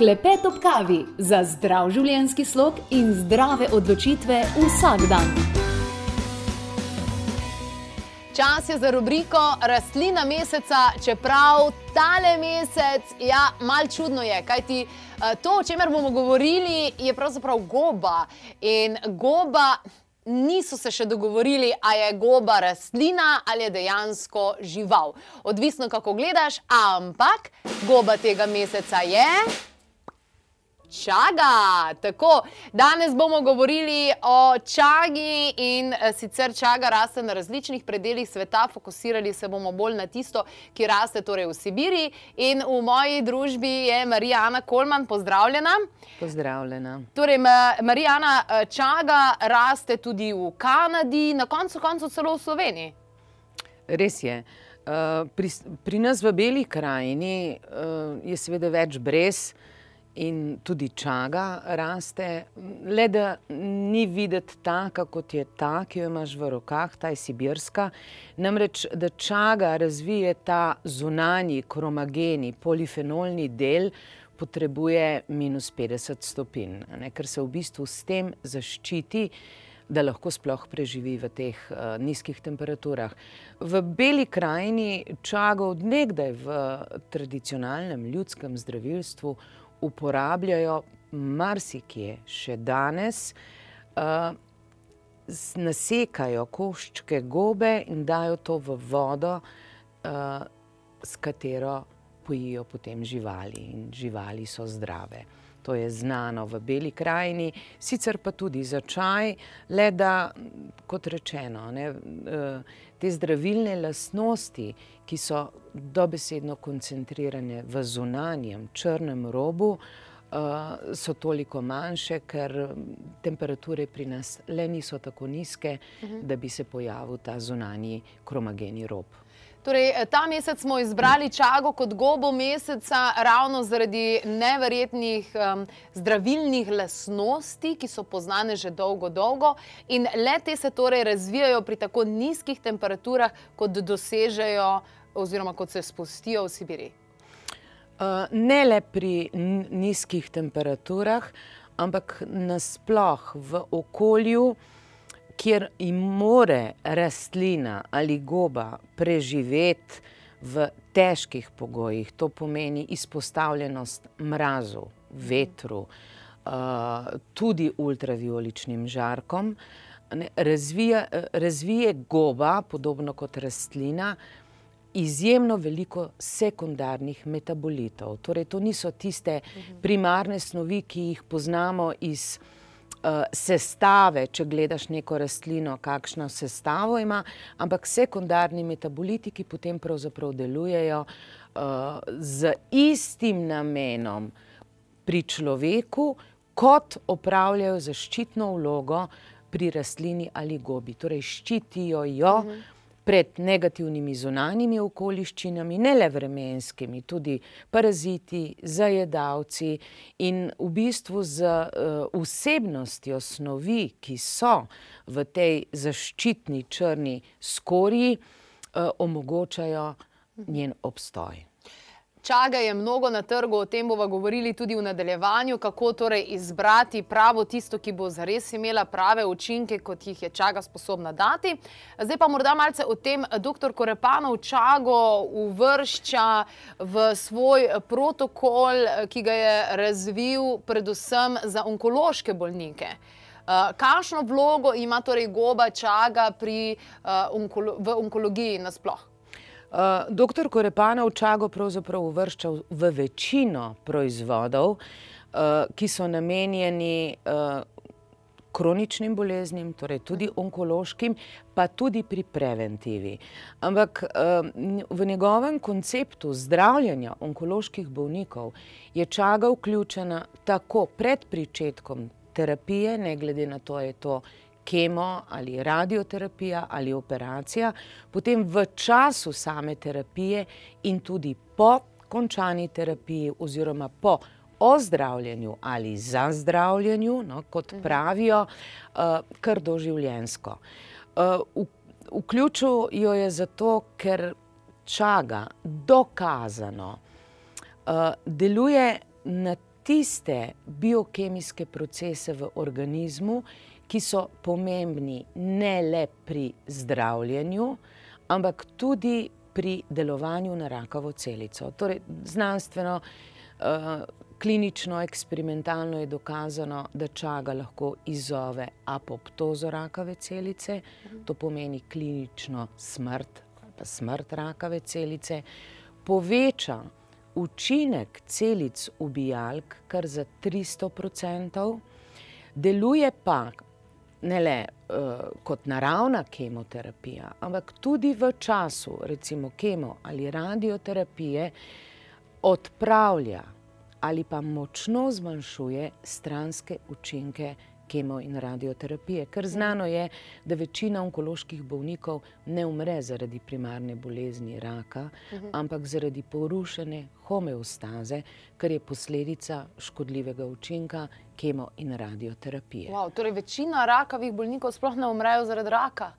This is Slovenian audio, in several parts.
Klepet ob kavi za zdrav življenjski slog in zdrave odločitve vsak dan. Čas je za rubriko Rastlina meseca, čeprav tale mesec, ja, mal čudno je, kajti eh, to, o čemer bomo govorili, je pravzaprav goba. In goba niso se še dogovorili, a je goba rastlina ali je dejansko žival. Odvisno, kako gledaš, ampak goba tega meseca je. Čaga. Tako, danes bomo govorili o čagi in eh, sicer čaga raste na različnih predeljih sveta, fokusirali se bomo bolj na tisto, ki raste torej v Sibiriji. In v moji družbi je Marijana Kolman, pozdravljena. Pozdravljena. Torej, Marijana, eh, čaga raste tudi v Kanadi, na koncu koncu celo v Sloveniji. Res je. Uh, pri, pri nas v Beli krajini uh, je seveda več brez, uh, in tudi čaga raste, le da ni videti taka, kot je ta, ki jo imaš v rokah, ta je sibirska. Namreč, da čaga razvije ta zunanji kromageni, polifenolni del, potrebuje minus 50 stopinj, ker se v bistvu s tem zaščiti, da lahko sploh preživi v teh uh, nizkih temperaturah. V beli krajini čaga odnegdaj v tradicionalnem ljudskem zdravilstvu uporabljajo marsikje še danes, uh, nasekajo koščke gobe in dajo to v vodo, uh, s katero pojijo potem živali in živali so zdrave. To je znano v Beli krajini, sicer pa tudi za čaj, le da, kot rečeno, ne, te zdravilne lastnosti, ki so dobesedno koncentrirane v zunanjem črnem robu, so toliko manjše, ker temperature pri nas le niso tako nizke, mhm. da bi se pojavil ta zunanji kromageni rob. Torej, ta mesec smo izbrali čago kot gobo meseca ravno zaradi neverjetnih um, zdravilnih lasnosti, ki so poznane že dolgo, dolgo in le te se torej razvijajo pri tako nizkih temperaturah, kot dosežejo oziroma kot se spustijo v Sibiriji. Uh, ne le pri nizkih temperaturah, ampak nasploh v okolju, kjer jim more rastlina ali goba preživeti v težkih pogojih, to pomeni izpostavljenost mrazu, vetru, uh, tudi ultravioličnim žarkom, razvija, razvije goba, podobno kot rastlina, izjemno veliko sekundarnih metabolitov. Torej, to niso tiste primarne snovi, ki jih poznamo iz sestave, če gledaš neko rastlino, kakšno sestavo ima, ampak sekundarni metaboliti, ki potem pravzaprav delujejo uh, z istim namenom pri človeku, kot opravljajo zaščitno vlogo pri rastlini ali gobi. Torej, ščitijo jo. Uh -huh pred negativnimi zunanjimi okoliščinami, ne le vremenskimi, tudi paraziti, zajedavci in v bistvu z uh, vsebnostjo snovi, ki so v tej zaščitni črni skorji, uh, omogočajo njen obstoj. Čaga je mnogo na trgu, o tem bomo govorili tudi v nadaljevanju, kako torej izbrati pravo tisto, ki bo zares imela prave učinke, kot jih je čaga sposobna dati. Zdaj pa morda malce o tem, dr. Korepanov čago uvršča v svoj protokol, ki ga je razvil predvsem za onkološke bolnike. Kakšno vlogo ima torej goba čaga pri, v onkologiji nasploh? Uh, doktor Korepanov čago pravzaprav uvršča v večino proizvodov, uh, ki so namenjeni uh, kroničnim boleznim, torej tudi onkološkim, pa tudi pri preventivi. Ampak v njegovem konceptu zdravljanja onkoloških bolnikov je čaga vključena tako pred pričetkom terapije, ne glede na to, je to kemo ali radioterapija ali operacija, potem v času same terapije in tudi po končani terapiji oziroma po ozdravljenju ali zazdravljenju, no, kot mhm. pravijo, uh, kar doživljensko. Uh, vključil jo je zato, ker čaga dokazano uh, deluje na tiste biokemijske procese v organizmu, ki so pomembni ne le pri zdravljenju, ampak tudi pri delovanju na rakavo celico. Torej, znanstveno, uh, klinično, eksperimentalno je dokazano, da čaga lahko izzove apoptozo rakave celice, to pomeni klinično smrt ali pa smrt rakave celice, poveča učinek celic ubijalk kar za 300 odstotkov, deluje pa ne le uh, kot naravna kemoterapija, ampak tudi v času, recimo kemo ali radioterapije, odpravlja ali pa močno zmanjšuje stranske učinke kemo in radioterapije. Ker znano je, da večina onkoloških bolnikov ne umre zaradi primarne bolezni raka, -huh. ampak zaradi porušene homeostaze, kar je posledica škodljivega učinka kemo in radioterapije. Wow, torej, večina rakavih bolnikov sploh ne umrejo zaradi raka.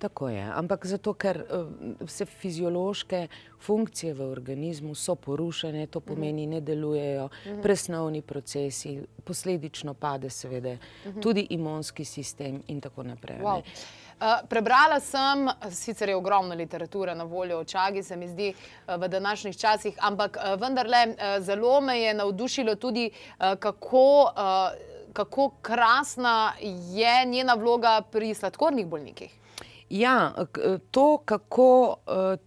Tako je, ampak zato, ker uh, vse fiziološke funkcije v organizmu so porušene, to pomeni, ne delujejo presnovni procesi, posledično pade, seveda, tudi imunski sistem in tako naprej. Wow. Uh, prebrala sem, sicer je ogromno literature na voljo o čagi, se mi zdi uh, v današnjih časih, ampak vendarle zelo me je navdušilo tudi, kako, kako krasna je njena vloga pri sladkornih bolnikih. Ja, to, kako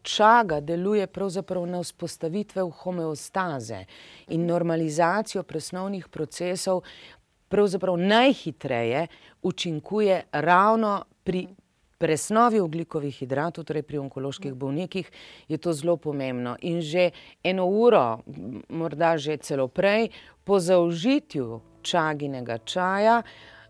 čaga deluje na vzpostavitev homeostaze in normalizacijo presnovnih procesov, pravzaprav najhitreje učinkuje ravno pri presnovi oglikovih hidratov, torej pri onkoloških bolnikih, je to zelo pomembno. In že eno uro, morda že celo prej, po zaužitju čaginega čaja,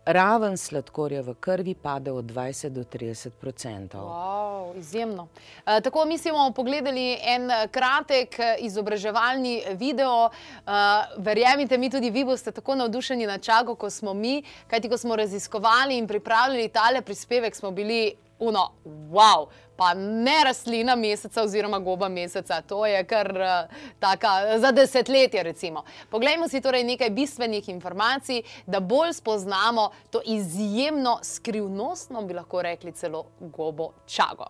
raven sladkorja v krvi pade od 20 do 30 odstotkov. Wow, izjemno. E, tako mi smo pogledali en kratek izobraževalni video. E, verjemite mi, tudi vi boste tako navdušeni na čago, kot smo mi, kajti ko smo raziskovali in pripravljali tale prispevek, smo bili uno, wow, pa ne rastlina meseca oziroma goba meseca, to je kar uh, taka za desetletje recimo. Poglejmo si torej nekaj bistvenih informacij, da bolj spoznamo to izjemno skrivnostno, bi lahko rekli celo gobo čago.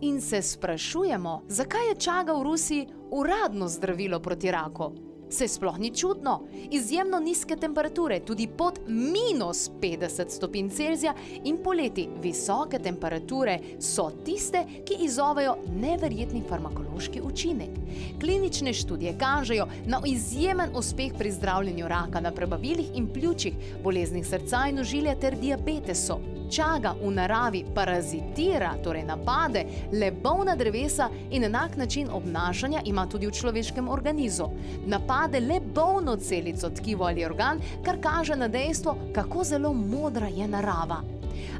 In se sprašujemo, zakaj je čaga v Rusiji uradno zdravilo proti raku? Se sploh ni čudno, izjemno nizke temperature, tudi pod minus 50 stopinj Celzija in poleti visoke temperature so tiste, ki izzovejo neverjetni farmakološki učinek. Klinične študije kažejo na izjemen uspeh pri zdravljenju raka na prebavilih in pljučih, boleznih srca in ožilja ter diabetesu čaga v naravi parazitira, torej napade lebovna drevesa in enak način obnašanja ima tudi v človeškem organizmu. Napade lebovno celico, tkivo ali organ, kar kaže na dejstvo, kako zelo modra je narava.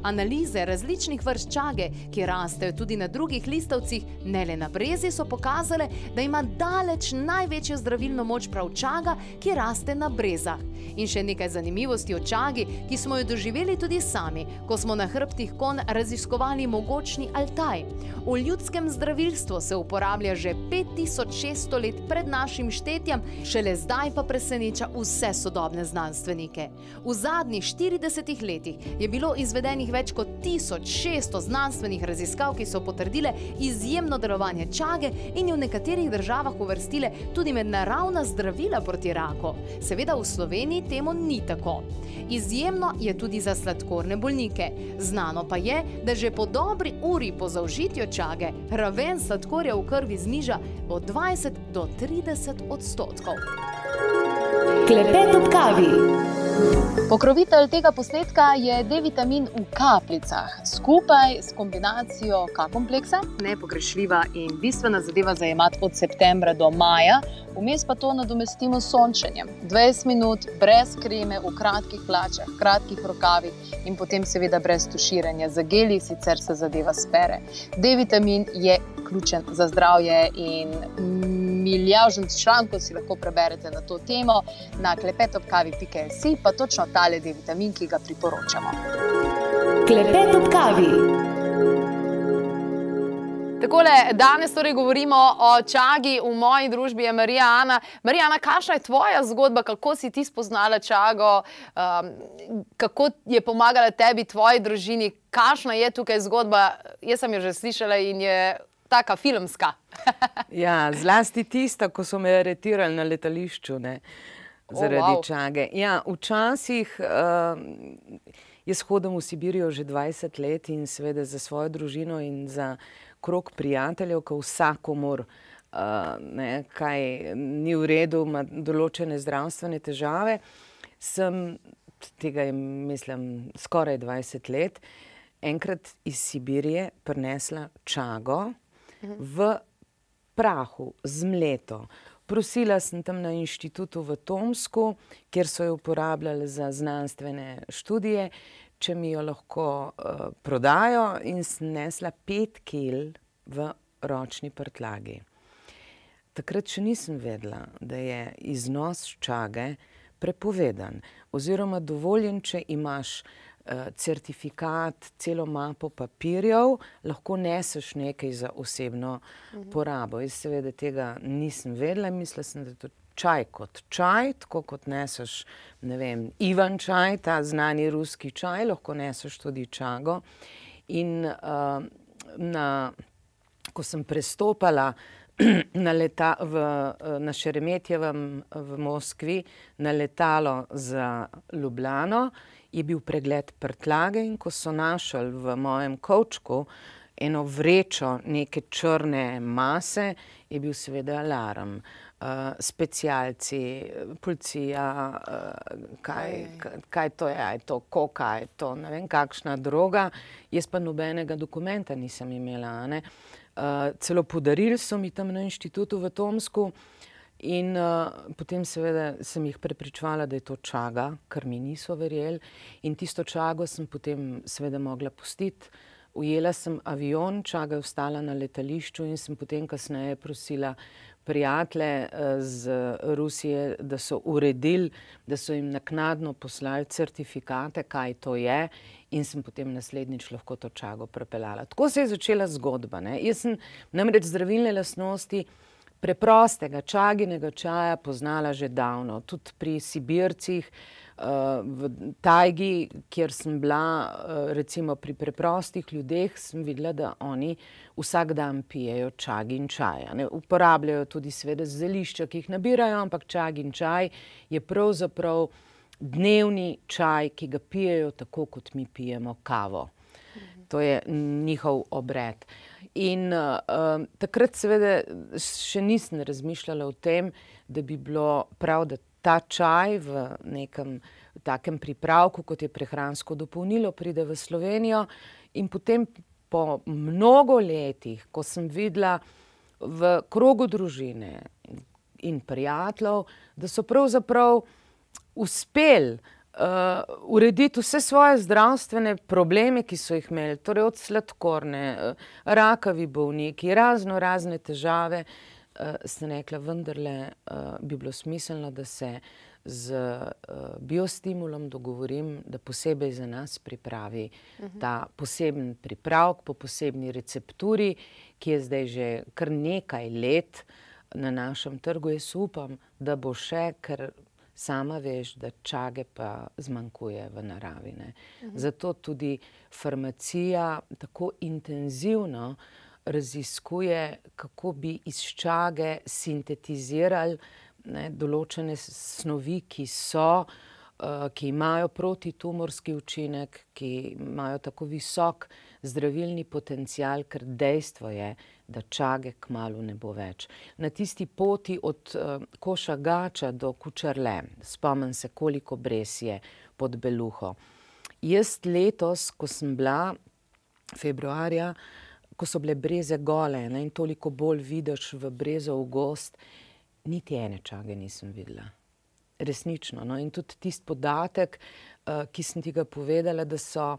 Analize različnih vrst čage, ki rastejo tudi na drugih listovcih, ne le na brezi, so pokazale, da ima daleč največjo zdravilno moč prav čaga, ki raste na brezah. In še nekaj zanimivosti o čagi, ki smo jo doživeli tudi sami, ko smo na hrbtih kon raziskovali mogočni altaj. V ljudskem zdravilstvu se uporablja že 5600 let pred našim štetjem, šele zdaj pa preseneča vse sodobne znanstvenike. V zadnjih 40 letih je bilo izvedenih več kot 1600 znanstvenih raziskav, ki so potrdile izjemno delovanje čage in jo v nekaterih državah uvrstile tudi med naravna zdravila proti raku. Seveda v Sloveniji temu ni tako. Izjemno je tudi za sladkorne bolnike. Znano pa je, da že po dobri uri po zaužitju čage raven sladkorja v krvi zniža od 20 do 30 odstotkov. Klepet ob kavi. Pokrovitelj tega posnetka je D-vitamin v kapljicah, skupaj s kombinacijo K-kompleksa, nepogrešljiva in bistvena zadeva za imati od septembra do maja, vmes pa to nadomestimo s sončenjem. 20 minut brez kreme, v kratkih plačah, kratkih rokavih in potem seveda brez tuširanja za geli, sicer se zadeva spere. D-vitamin je ključen za zdravje in milijarden člankov si lahko preberete na to temo na klepetopkavi.js, pa točno tale D-vitamin, ki ga priporočamo. Klepet ob kavi. Takole, danes torej govorimo o čagi, v moji družbi je Marija Ana. Marija Ana, kakšna je tvoja zgodba, kako si ti spoznala čago, um, kako je pomagala tebi, tvoji družini, kakšna je tukaj zgodba? Jaz sem jo že slišala in je taka filmska. ja, zlasti tista, ko so me aretirali na letališču, ne, zaradi oh, wow. čage. Ja, včasih... Uh, Jaz hodim v Sibirijo že 20 let in seveda za svojo družino in za krok prijateljev, ko vsakomor uh, ne, kaj ni v redu, ima določene zdravstvene težave. Sem tega, mislim, skoraj 20 let, enkrat iz Sibirije prinesla čago v prahu, zmleto. Prosila sem tam na inštitutu v Tomsku, kjer so jo uporabljali za znanstvene študije če mi jo lahko uh, prodajo, in snesla pet kil v ročni prtlagi. Takrat še nisem vedela, da je iznos čage prepovedan, oziroma dovoljen, če imaš certifikat, celo mapo papirjev, lahko neseš nekaj za osebno mhm. porabo. Jaz seveda tega nisem vedela, mislila sem, da je to čaj kot čaj, tako kot neseš, ne vem, Ivan čaj, ta znani ruski čaj, lahko neseš tudi čago. In uh, na, ko sem prestopala na, leta, v, na Šeremetjevem v Moskvi na letalo za Ljubljano, je bil pregled prtlage in ko so našli v mojem kočku eno vrečo neke črne mase, je bil seveda alarm. Uh, uh, specialci, policija, uh, kaj, kaj to je, je to koka, je to ne vem kakšna droga. Jaz pa nobenega dokumenta nisem imela. Uh, celo podarili so mi tam na inštitutu v Tomsku. In uh, potem, seveda, sem jih prepričvala, da je to čaga, kar mi niso verjeli. In tisto čago sem potem, seveda, mogla pustiti. Ujela sem avion, čaga je ostala na letališču in sem potem kasneje prosila prijatelje eh, z Rusije, da so uredili, da so jim naknadno poslali certifikate, kaj to je, in sem potem naslednjič lahko to čago prepeljala. Tako se je začela zgodba. Ne? Jaz sem namreč zdravilne lastnosti preprostega čaginega čaja poznala že davno, tudi pri Sibircih v Tajgi, kjer sem bila, eh, recimo pri preprostih ljudeh, sem videla, da oni vsak dan pijejo čag in čaj. Uporabljajo tudi sveda zelišča, ki jih nabirajo, ampak čag in čaj je pravzaprav dnevni čaj, ki ga pijejo tako, kot mi pijemo kavo. To je njihov obred. In uh, takrat seveda še nisem razmišljala o tem, da bi bilo prav, da ta čaj v nekem takem pripravku, kot je prehransko dopolnilo, pride v Slovenijo. In potem po mnogo letih, ko sem videla v krogu družine in prijateljev, da so pravzaprav uspeli uh, urediti vse svoje zdravstvene probleme, ki so jih imeli, torej od sladkorne, uh, rakavi bolniki, razno razne težave, uh, sem rekla, vendarle uh, bi bilo smiselno, da se z uh, biostimulom dogovorim, da posebej za nas pripravi uh -huh. ta poseben pripravek po posebni recepturi, ki je zdaj že kar nekaj let na našem trgu. Jaz upam, da bo še, ker sama veš, da čage pa zmanjkuje v naravi. Uh -huh. Zato tudi farmacija tako intenzivno uh, raziskuje, kako bi iz ščage sintetizirali ne, določene snovi, ki so, uh, ki imajo protitumorski učinek, ki imajo tako visok zdravilni potencial, ker dejstvo je, da čage kmalo ne bo več. Na tisti poti od uh, koša gača do kučarle, spomnim se, koliko bres je pod beluho. Jaz letos, ko sem bila februarja, ko so bile breze gole ne, in toliko bolj vidiš v brezo v gost, niti ene čage nisem videla. Resnično. No? In tudi tisti podatek, uh, ki sem ti ga povedala, da so,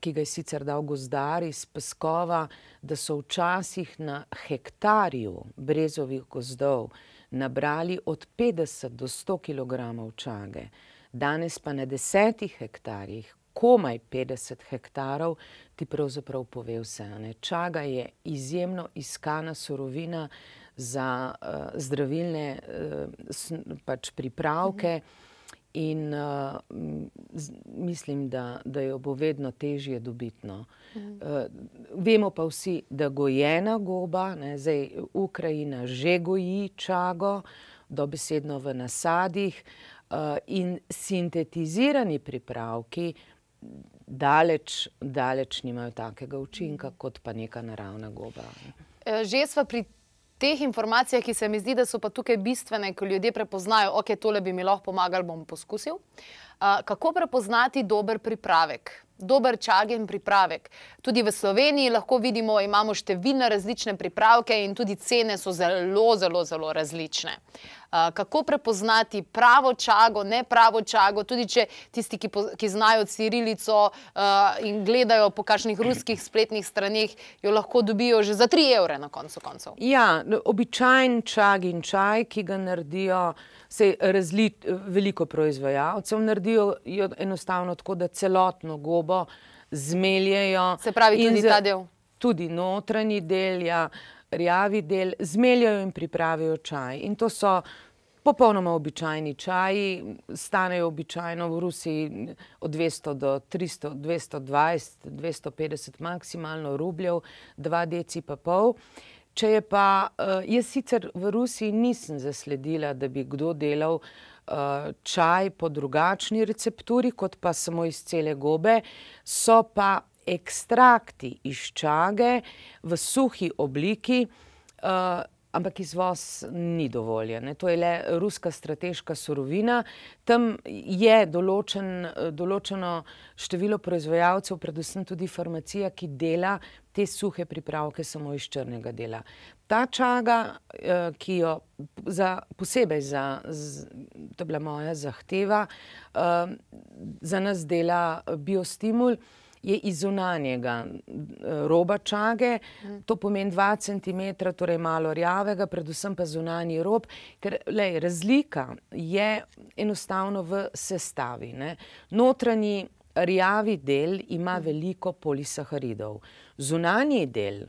ki ga je sicer dal gozdar iz Peskova, da so včasih na hektarju brezovih gozdov nabrali od 50 do 100 kg čage. Danes pa na desetih hektarjih komaj 50 hektarov, ti pravzaprav pove vse. Ne. Čaga je izjemno iskana surovina za uh, zdravilne uh, pač pripravke. Mhm. In uh, mislim, da, da jo bo vedno težje dobiti. No. Uh, vemo pa vsi, da gojena goba, ne, zdaj Ukrajina že goji čago, dobesedno v nasadih, uh, in sintetizirani pripravki daleč, daleč nimajo takega učinka kot pa neka naravna goba. Že smo pri teh informacijah, ki se mi zdi, da so pa tukaj bistvene, ko ljudje prepoznajo, ok, tole bi mi lahko pomagal, bom poskusil. Uh, kako prepoznati dober pripravek? Dober čagen pripravek. Tudi v Sloveniji lahko vidimo, imamo številne različne pripravke in tudi cene so zelo, zelo, zelo različne. Kako prepoznati pravo čago, ne pravo čago, tudi če tisti, ki, po, ki znajo cirilico in gledajo po kakšnih ruskih spletnih straneh, jo lahko dobijo že za 3 evre na koncu koncev. Ja, običajen čag in čaj, ki ga naredijo. Se razli, veliko proizvajalcev naredijo enostavno tako, da celotno gobo zmeljajo. Se pravi, tudi ta del. Tudi notranji del, ja, rjavi del, zmeljajo in pripravijo čaj. In to so popolnoma običajni čaji, stanejo običajno v Rusiji od 200 do 300, 220, 250 maksimalno rubljev, dva deci pa pol. Če je pa, uh, jaz sicer v Rusiji nisem zasledila, da bi kdo delal uh, čaj po drugačni recepturi, kot pa samo iz cele gobe, so pa ekstrakti iz čage v suhi obliki, uh, ampak izvoz ni dovoljen. To je le ruska strateška surovina. Tam je določen, določeno število proizvajalcev, predvsem tudi farmacija, ki dela te suhe pripravke samo iz črnega dela. Ta čaga, uh, ki jo za, posebej za, z, to je bila moja zahteva, uh, za nas dela biostimul, je iz zunanjega roba čage, to pomeni 2 cm, torej malo rjavega, predvsem pa zunanji rob, ker lej, razlika je enostavno v sestavi. Ne. Notranji rjavi del ima veliko polisaharidov. Zunanji del,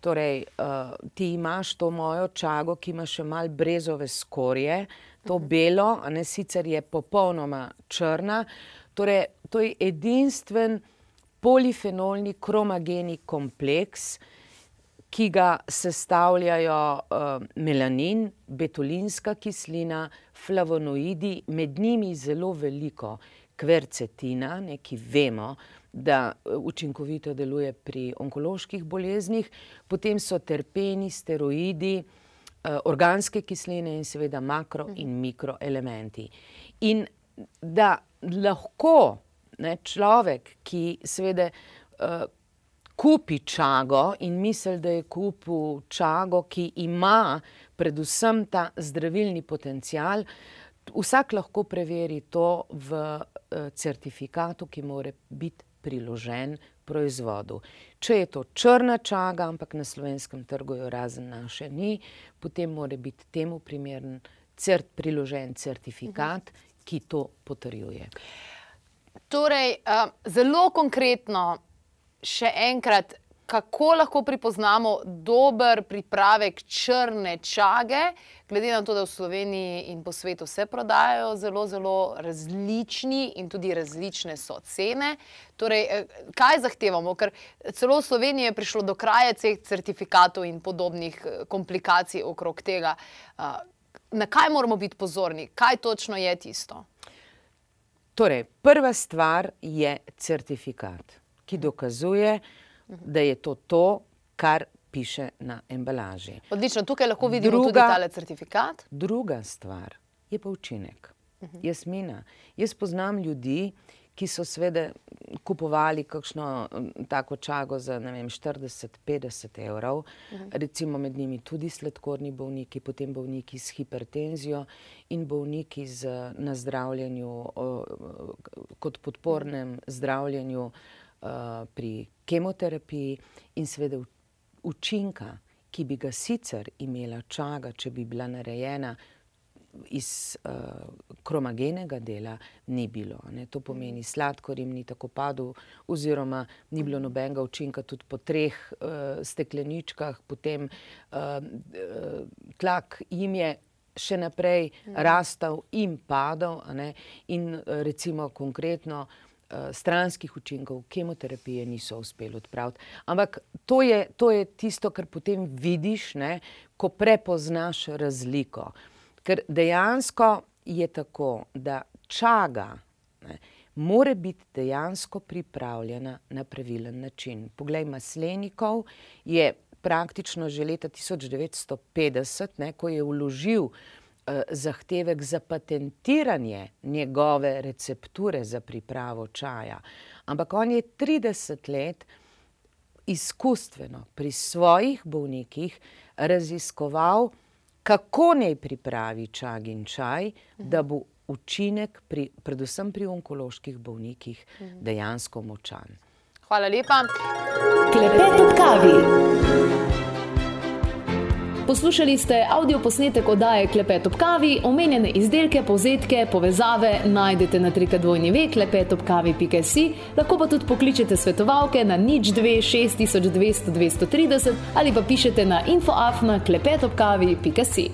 torej uh, ti imaš to mojo čago, ki ima še mal brezove skorje, to belo, a ne sicer je popolnoma črna, torej to je edinstven polifenolni kromageni kompleks, ki ga sestavljajo uh, melanin, betulinska kislina, flavonoidi, med njimi zelo veliko kvercetina, ne, ki vemo, da eh, učinkovito deluje pri onkoloških boleznih, potem so terpeni, steroidi, uh, organske kisline in seveda makro in mikroelementi. In da lahko ne, človek, ki seveda uh, kupi čago in misli, da je kupil čago, ki ima predvsem ta zdravilni potencial, vsak lahko preveri to v uh, certifikatu, ki mora biti priložen proizvodu. Če je to črna čaga, ampak na slovenskem trgu jo razen naše ni, potem mora biti temu primeren cert, priložen certifikat, ki to potrjuje. Torej, uh, zelo konkretno, še enkrat, kako lahko pripoznamo dober pripravek črne čage, glede na to, da v Sloveniji in po svetu se prodajajo zelo, zelo različni in tudi različne so cene. Torej, uh, kaj zahtevamo? Ker celo v Sloveniji je prišlo do kraja teh certifikatov in podobnih komplikacij okrog tega. Na kaj moramo biti pozorni? Kaj točno je tisto? Torej, prva stvar je certifikat, ki dokazuje, da je to to, kar piše na embalaži. Odlično, tukaj lahko vidimo druga, tudi tale certifikat. Druga stvar je pa učinek. Uh -huh. Jaz mina. Jaz poznam ljudi, ki so sveda kupovali kakšno tako čago za vem, 40-50 evrov, uh -huh. recimo med njimi tudi sladkorni bolniki, potem bolniki s hipertenzijo in bolniki z, na zdravljenju, o, kot podpornem zdravljenju uh, pri kemoterapiji in seveda učinka, ki bi ga sicer imela čaga, če bi bila narejena iz uh, kromagenega dela ni bilo. Ne. To pomeni, sladkor jim ni tako padel, oziroma ni bilo nobenega učinka tudi po treh uh, stekleničkah, potem uh, tlak jim je. Še naprej rastel in padal, in recimo konkretno stranskih učinkov kemoterapije niso uspeli odpraviti. Ampak to je, to je tisto, kar potem vidiš, ne, ko prepoznaš razliko. Ker dejansko je tako, da čaga ne, mora biti dejansko pripravljena na pravilen način. Poglej, maslenikov je praktično že leta 1950, ne, ko je vložil eh, zahtevek za patentiranje njegove recepture za pripravo čaja. Ampak on je 30 let izkustveno pri svojih bolnikih raziskoval, kako naj pripravi čag in čaj, da bo učinek, pri, predvsem pri onkoloških bolnikih, dejansko močan. Hvala lepa. Klepet ob kavi. Poslušali ste avdio posnetek oddaje Klepet ob kavi, omenjene izdelke, povzetke, povezave najdete na trikadvojni ve klepetobkavi.si, lahko pa tudi pokličete svetovalke na nič 2 6200 230 ali pa pišete na infoafna klepetobkavi.si.